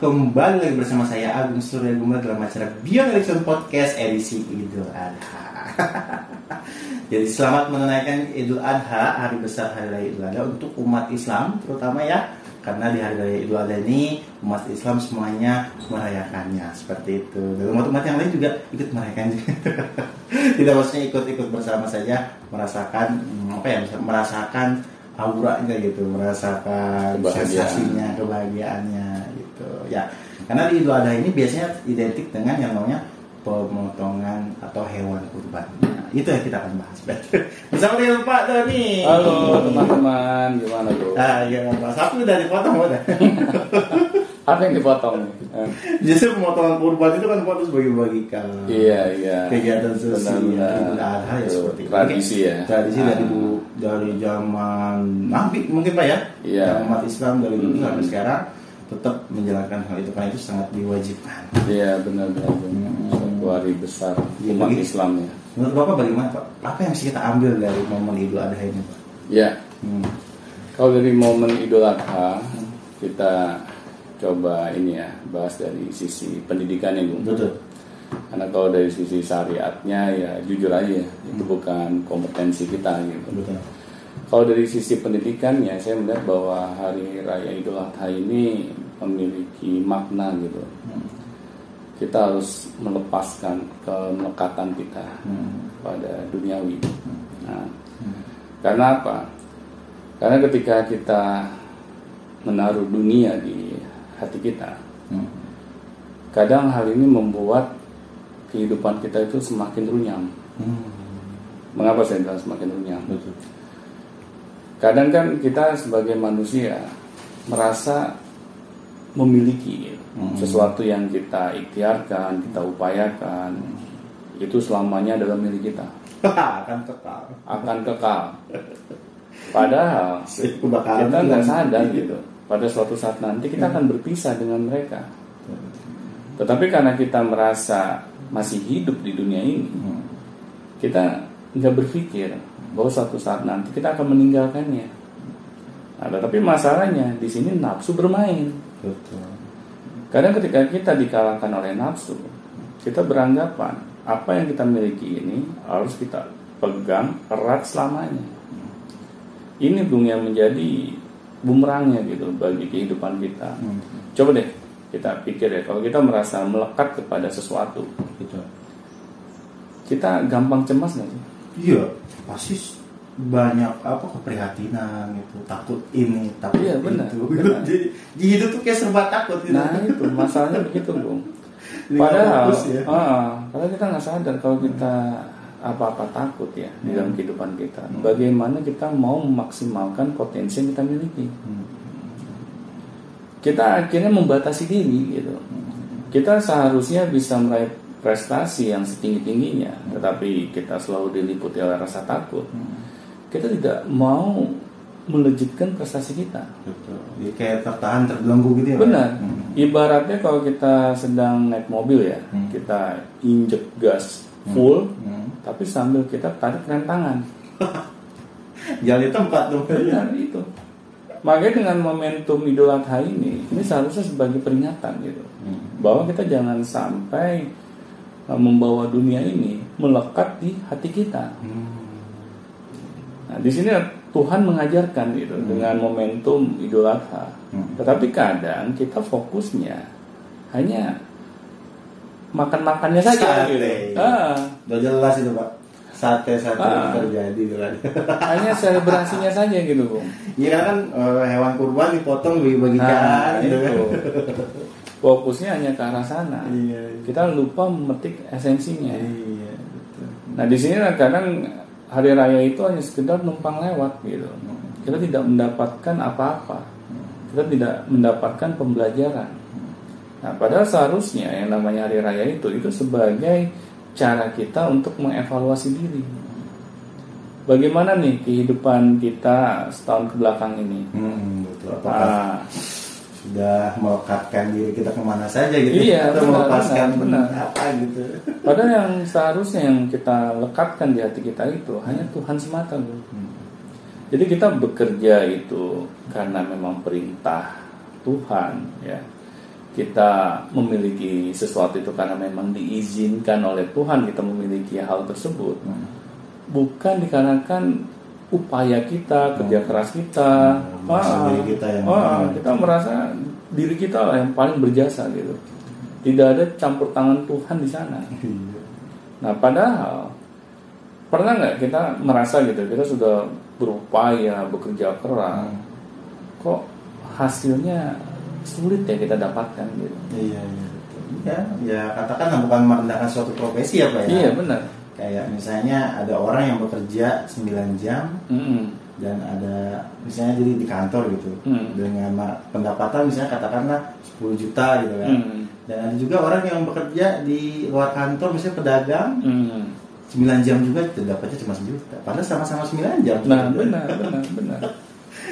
kembali lagi bersama saya Agung Surya Gumar dalam acara Beyond Election Podcast edisi Idul Adha. Jadi selamat menunaikan Idul Adha, hari besar hari raya Idul Adha untuk umat Islam terutama ya. Karena di hari raya Idul Adha ini umat Islam semuanya merayakannya seperti itu. Dan umat-umat yang lain juga ikut merayakan juga. Tidak maksudnya ikut-ikut bersama saja merasakan hmm, apa ya merasakan auranya gitu merasakan Kebahagiaan. sensasinya kebahagiaannya ya karena di Idul Adha ini biasanya identik dengan yang namanya pemotongan atau hewan kurban Nah, itu yang kita akan bahas dengan Pak Doni Halo teman-teman, gimana bro? ah iya Pak Sapu udah dipotong udah Apa yang dipotong justru pemotongan kurban itu kan fokus bagi-bagikan Iya iya. kegiatan sosial. Idul Adha ya seperti itu. Tradisi ya. tradisi dari Ah. dulu dari zaman Nabi mungkin pak ya Iya. Umat Islam dari dulu Hmm. sampai sekarang tetap menjalankan hal itu karena itu sangat diwajibkan Iya benar-benar. benar. Suatu hari besar Iya, umat begitu. Islam ya. menurut bapak bagaimana pak apa yang bisa kita ambil dari momen Idul Adha ini pak Ya, hmm. kalau dari momen Idul Adha kita coba ini ya bahas dari sisi pendidikannya Bung. betul Karena kalau dari sisi syariatnya ya jujur aja itu bukan kompetensi kita gitu. betul Kalau dari sisi pendidikannya, saya melihat bahwa Hari Raya Idul Adha ini memiliki makna gitu. Hmm. Kita harus melepaskan kemelekatan kita Hmm. pada duniawi. Nah, Hmm. karena apa? Karena ketika kita menaruh dunia di hati kita, Hmm. kadang hal ini membuat kehidupan kita itu semakin runyam. Hmm. Mengapa saya bilang semakin runyam? betul Kadang kan kita sebagai manusia merasa memiliki Hmm. sesuatu yang kita ikhtiarkan, kita upayakan, itu selamanya adalah milik kita, akan kekal akan kekal. Padahal kita nggak sadar gitu. Pada suatu saat nanti kita akan berpisah dengan mereka. Tetapi karena kita merasa masih hidup di dunia ini, Hmm. kita nggak berpikir bahwa suatu saat nanti kita akan meninggalkannya. Nah, tetapi masalahnya di sini nafsu bermain. betul Kadang ketika kita dikalahkan oleh nafsu, kita beranggapan apa yang kita miliki ini harus kita pegang erat selamanya. Ini bung yang menjadi bumerangnya gitu bagi kehidupan kita. Hmm. Coba deh kita pikir ya, kalau kita merasa melekat kepada sesuatu, betul kita gampang cemas nggak sih? Iya, pasti banyak apa keprihatinan gitu, takut ini, takut Iya, benar, itu. benar. Jadi di hidup tuh kayak serba takut gitu. Nah itu masalahnya begitu bung. Padahal, ya. ah, padahal kita nggak sadar kalau kita apa-apa takut ya di dalam kehidupan kita. Hmm. Bagaimana kita mau memaksimalkan potensi yang kita miliki? Hmm. Kita akhirnya membatasi diri gitu. Kita seharusnya bisa meraih prestasi yang setinggi tingginya, tetapi kita selalu diliputi oleh rasa takut. Kita tidak mau melejitkan prestasi kita. Betul. Jadi kayak tertahan, terbelenggu gitu ya. Benar. Hmm. Ibaratnya kalau kita sedang naik mobil ya, Hmm. kita injek gas full, Hmm. tapi sambil kita tarik rem tangan. Jalan tempat tuh. Benar itu. Makanya dengan momentum Idul Adha ini, ini seharusnya sebagai peringatan gitu, Hmm. bahwa kita jangan sampai membawa dunia ini melekat di hati kita. Hmm. Nah, di sini Tuhan mengajarkan gitu dengan momentum Idul Adha. Hmm. Tetapi kadang kita fokusnya hanya makan-makannya saja Sate. gitu. Ah, Udah jelas itu pak. Sate-sate Ah. terjadi gitu kan. hanya selebrasinya saja gitu, Bung. Iya kan eh, hewan kurban dipotong dibagi-bagikan Nah, gitu kan. Fokusnya hanya ke arah sana. Iya. Kita lupa memetik esensinya. Iya. betul. Nah, di sini kadang hari raya itu hanya sekedar numpang lewat gitu. Kita tidak mendapatkan apa-apa. Kita tidak mendapatkan pembelajaran. Nah, padahal seharusnya yang namanya hari raya itu itu sebagai cara kita untuk mengevaluasi diri. Bagaimana nih kehidupan kita setahun ke belakang ini? Hmm, betul. Apakah Ah, sudah melekatkan diri kita ke mana saja gitu? Iya, Atau benar, melepaskan benar, benar. apa gitu? Padahal yang seharusnya yang kita lekatkan di hati kita itu hanya Tuhan semata, Bro. Jadi kita bekerja itu karena memang perintah Tuhan, ya. kita memiliki sesuatu itu karena memang diizinkan oleh Tuhan kita memiliki hal tersebut Hmm. bukan dikarenakan upaya kita kerja keras kita Hmm, Ah, diri kita yang- ah, kita merasa diri kita lah yang paling berjasa gitu tidak ada campur tangan Tuhan di sana Iya. nah padahal pernah nggak kita merasa gitu kita sudah berupaya bekerja keras Hmm. kok hasilnya sulit ya kita dapatkan gitu Iya, iya. Ya, ya katakan bukan merendahkan suatu profesi ya Pak ya. iya benar Kayak misalnya ada orang yang bekerja 9 jam Mm-mm. dan ada misalnya jadi di kantor gitu Hmm. dengan pendapatan misalnya katakanlah 10 juta gitu kan. Mm. Dan ada juga orang yang bekerja di luar kantor misalnya pedagang Mm. 9 jam juga dapatnya cuma sejuta. Padahal sama-sama 9 jam. nah benar benar benar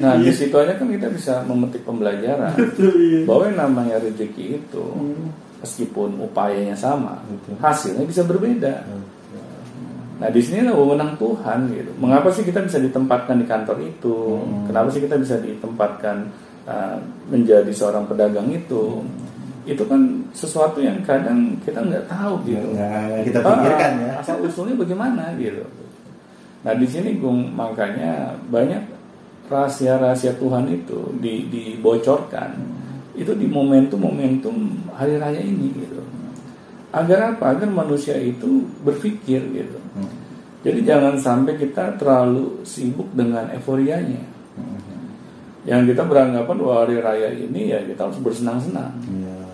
nah di situ aja kan kita bisa memetik pembelajaran Betul, iya. bahwa yang namanya rezeki itu Hmm. meskipun upayanya sama Betul. hasilnya bisa berbeda Nah di sinilah wewenang Tuhan gitu. Mengapa sih kita bisa ditempatkan di kantor itu? Hmm. Kenapa sih kita bisa ditempatkan uh, menjadi seorang pedagang itu? Itu kan sesuatu yang kadang kita nggak tahu gitu. Nggak kita pikirkan Ah, ya. Asal usulnya bagaimana gitu. Nah di sini Gung makanya banyak rahasia-rahasia Tuhan itu di, dibocorkan. Itu di momentum-momentum hari raya ini gitu. Agar apa? Agar manusia itu berpikir gitu. Hmm. Jadi jangan sampai kita terlalu sibuk dengan euforianya. Yang kita beranggapan bahwa hari raya ini ya kita harus bersenang-senang. Betul.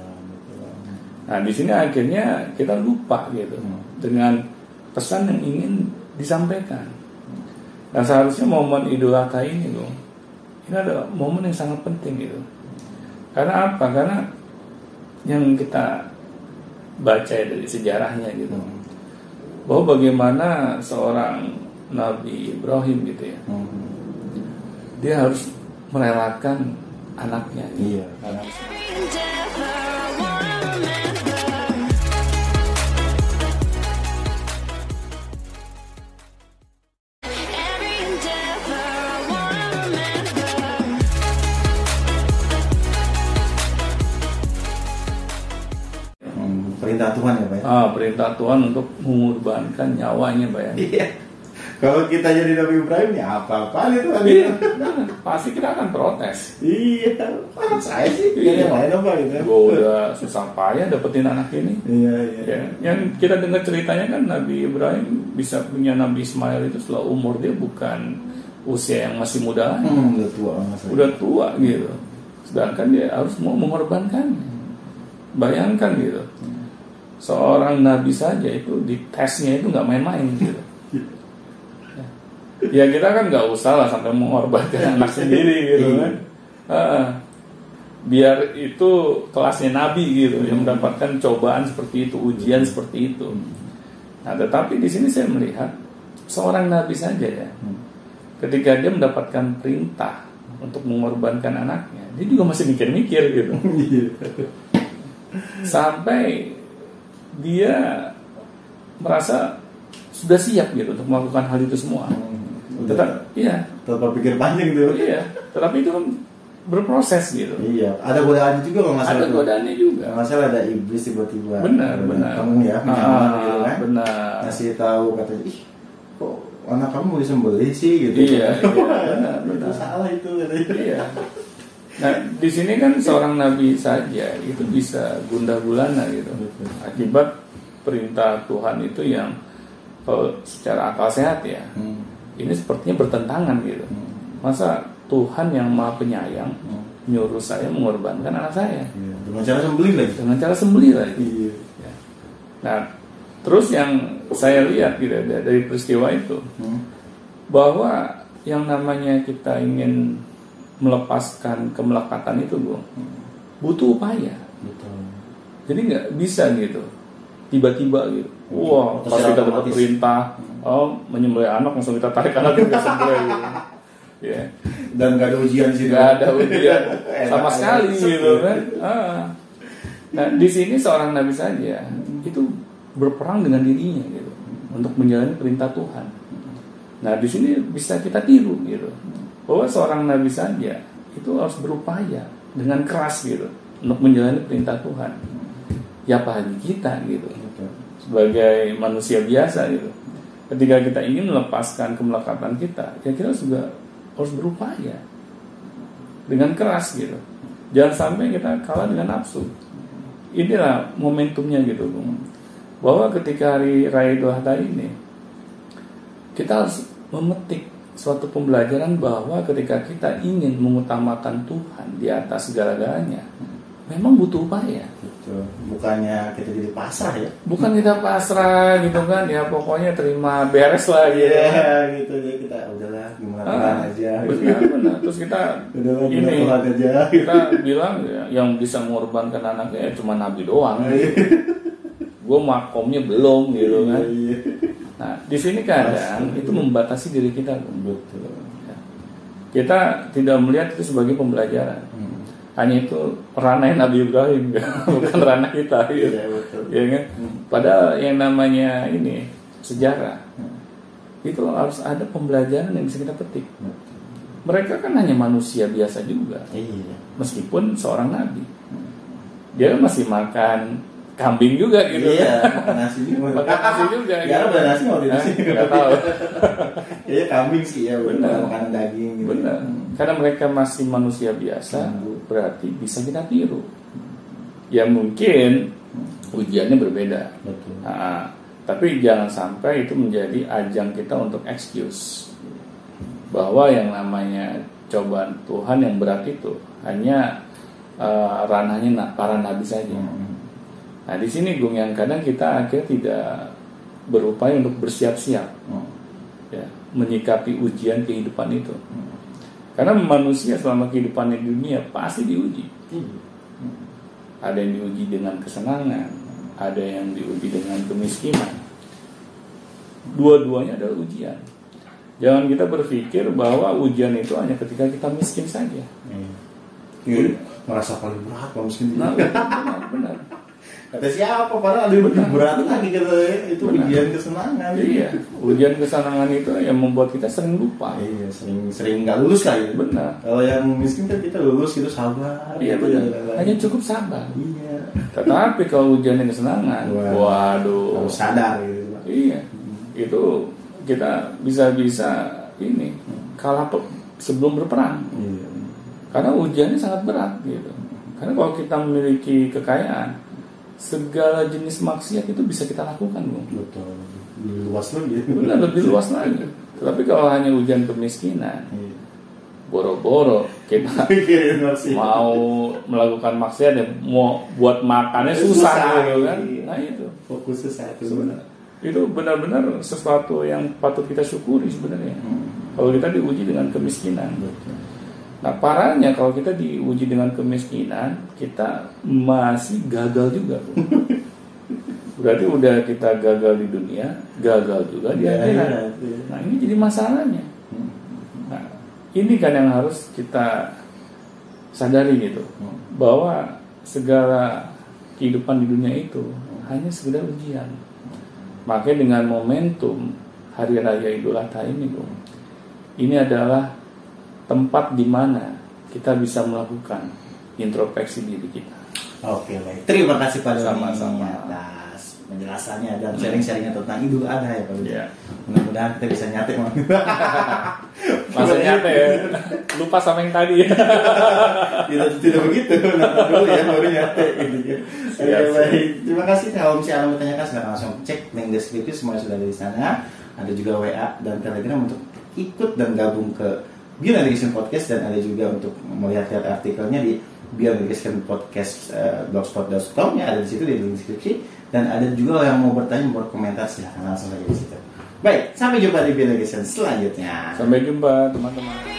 Nah di sini akhirnya kita lupa gitu Hmm. dengan pesan yang ingin disampaikan. Nah seharusnya momen Idul Adha ini loh, ini adalah momen yang sangat penting gitu. Karena apa? Karena yang kita baca ya dari sejarahnya gitu, Hmm. bahwa bagaimana seorang Nabi Ibrahim gitu ya, Hmm. dia harus merelakan anaknya. gitu. Iya, karena Ah, perintah Tuhan untuk mengorbankan nyawanya, Pak ya. Iya. Kalau kita jadi Nabi Ibrahim ya apa-apa itu kan. Iya, pasti kita akan protes. Iya, Pak, saya sih Iya. yang lain apa gitu. Gue udah susah payah dapetin anak ini. Iya, iya. Ya, yang kita dengar ceritanya kan Nabi Ibrahim bisa punya Nabi Ismail itu setelah umur dia bukan usia yang masih muda Hmm, udah tua mas. udah tua gitu. Sedangkan dia harus mau mengorbankan. Bayangkan gitu, seorang Nabi saja itu di tesnya itu nggak main-main gitu. Ya kita kan nggak usah lah sampai mengorbankan anak sendiri gitu kan. Ah, biar itu kelasnya Nabi gitu yang mendapatkan cobaan seperti itu, ujian seperti itu. Nah, tetapi di sini saya melihat seorang Nabi saja ya, Hmm. ketika dia mendapatkan perintah untuk mengorbankan anaknya, dia juga masih mikir-mikir gitu. Iya. Sampai dia merasa sudah siap gitu untuk melakukan hal itu semua. Udah Tetap, iya, tanpa pikir panjang tuh. iya. Tetapi itu kan berproses gitu. Iya, ada godaan juga kalau nggak salah. Ada godaannya juga. Kalau nggak salah ada iblis tiba-tiba. Benar, benar. Kamu ya, Ah, gitu kan. benar. Ngasih tahu katanya, ih kok anak kamu mau disembelih sih gitu. Iya, iya, benar, itu benar. salah itu katanya. Iya. Nah, di sini kan seorang nabi saja itu bisa gundah gulana gitu. Akibat perintah Tuhan itu yang kalau secara akal sehat ya, Hmm. ini sepertinya bertentangan gitu. Hmm. Masa Tuhan yang Maha Penyayang Hmm. nyuruh saya mengorbankan anak saya Iya, dengan cara sembelih lagi. dengan cara sembelih lagi. Iya. Ya. Nah, terus yang saya lihat gitu ya, dari peristiwa itu Hmm. bahwa yang namanya kita ingin melepaskan kemelekatan itu, Bung, butuh upaya. Betul. Jadi nggak bisa gitu, tiba-tiba gitu. Wah, Atau pas kita dapat perintah, oh menyembelih anak langsung kita tarik anak kita sembelih. Gitu. Ya, Dan nggak ada ujian sih. nggak ada ujian sama sekali gitu kan. Ah. Nah, di sini seorang nabi saja itu berperang dengan dirinya gitu untuk menjalani perintah Tuhan. Nah, di sini bisa kita tiru gitu bahwa seorang nabi saja itu harus berupaya dengan keras gitu untuk menjalani perintah Tuhan. Ya apalagi kita gitu sebagai manusia biasa gitu. Ketika kita ingin melepaskan kemelekatan kita, ya kita juga harus berupaya dengan keras gitu. Jangan sampai kita kalah dengan nafsu. Inilah momentumnya gitu, Bung. Bahwa ketika hari Raya Idul Adha ini, kita harus memetik suatu pembelajaran bahwa ketika kita ingin mengutamakan Tuhan di atas segala-galanya, memang butuh upaya. Betul. Bukannya kita jadi pasrah ya. Bukan kita pasrah gitu kan, ya pokoknya terima beres lah gitu. Iya gitu ya kita udahlah gimana Ah, Tuhan aja. gitu. benar, benar. Terus kita Udahlah ini Tuhan aja. kita bilang ya, yang bisa mengorbankan anaknya ya cuma Nabi doang. Gue makomnya belum gitu kan. Iya. Nah di sini kadang itu membatasi diri kita. Betul. Ya. Kita tidak melihat itu sebagai pembelajaran. Hmm. Hanya itu ranah Nabi Ibrahim, bukan ranah kita. Gitu. Iya betul. Ya kan? Padahal yang namanya ini sejarah itu harus ada pembelajaran yang bisa kita petik. Mereka kan hanya manusia biasa juga, Iya. meskipun seorang nabi. Dia masih makan kambing juga gitu. Iya, makan nasi juga. Makan nasi juga. Ya, gitu. ada nasi mau di Hah? sini. Nggak tahu. Iya kambing sih ya, Benar. makanan daging gitu. Benar. Karena mereka masih manusia biasa, Hmm. berarti bisa kita tiru. Ya mungkin ujiannya berbeda. Betul. Nah, tapi jangan sampai itu menjadi ajang kita untuk excuse bahwa yang namanya cobaan Tuhan yang berat itu hanya eh, ranahnya na- para nabi saja. Hmm. Nah di sini Gung yang kadang kita akhirnya tidak berupaya untuk bersiap-siap Hmm. ya menyikapi ujian kehidupan itu. Karena manusia selama kehidupannya di dunia pasti diuji. Iya. Ada yang diuji dengan kesenangan, ada yang diuji dengan kemiskinan. Dua-duanya adalah ujian. Jangan kita berpikir bahwa ujian itu hanya ketika kita miskin saja. Iya. Iya, merasa paling berat kalau miskin. Nah, benar, benar. Kata siapa? Padahal ada yang berat lagi kata itu Benar. ujian kesenangan. Iya, ujian kesenangan itu yang membuat kita sering lupa. Iya, sering sering nggak lulus lah ya. Benar. Kalau yang miskin kan kita lulus gitu sabar. Iya gitu, benar. ya. Hanya cukup sabar. Iya. Tetapi kalau ujian yang kesenangan, Wah. waduh. Harus sadar gitu. Iya, itu kita bisa-bisa ini kalah sebelum berperang. Iya. Karena ujiannya sangat berat gitu. Karena kalau kita memiliki kekayaan, segala jenis maksiat itu bisa kita lakukan, Bung. Betul. Lebih luas lagi. Benar lebih luas lagi. Tapi kalau hanya ujian kemiskinan, Iya. boro-boro kita masih. mau melakukan maksiat ya mau buat makannya susah, Susah, gitu kan. iya. Nah itu. fokusnya satu Sebenarnya. Itu benar-benar sesuatu yang patut kita syukuri sebenarnya. Hmm. Kalau kita diuji dengan kemiskinan. Betul. Nah parahnya kalau kita diuji dengan kemiskinan, kita masih gagal juga. Berarti udah kita gagal di dunia, gagal juga di akhirat. iya, iya. Nah ini jadi masalahnya. Nah ini kan yang harus kita sadari gitu, bahwa segala kehidupan di dunia itu hanya sekedar ujian. Makanya dengan momentum Hari Raya Idul Adha ini, ini adalah tempat di mana kita bisa melakukan introspeksi diri kita. Oke baik. Terima kasih Pak Sama-sama. atas penjelasannya dan sharing-sharingnya tentang Idul Adha ya Pak Doni. Iya. Mudah-mudahan kita bisa nyatet Bang. Maksudnya apa ya? Lupa sama yang tadi. tidak tidak begitu nonton dulu ya baru nyate gitu ya Siap, baik terima kasih kalau misalnya anda mau tanyakan silahkan langsung cek link deskripsi semuanya sudah ada di sana ada juga WA dan Telegram untuk ikut dan gabung ke Beyond Education Podcast dan ada juga untuk melihat-lihat artikelnya di Beyond Education Podcast eh, blogspot.com ya ada di situ di link deskripsi. Dan ada juga yang mau bertanya mau berkomentar silahkan langsung saja di situ. Baik sampai jumpa di Beyond Education selanjutnya. Sampai jumpa teman-teman.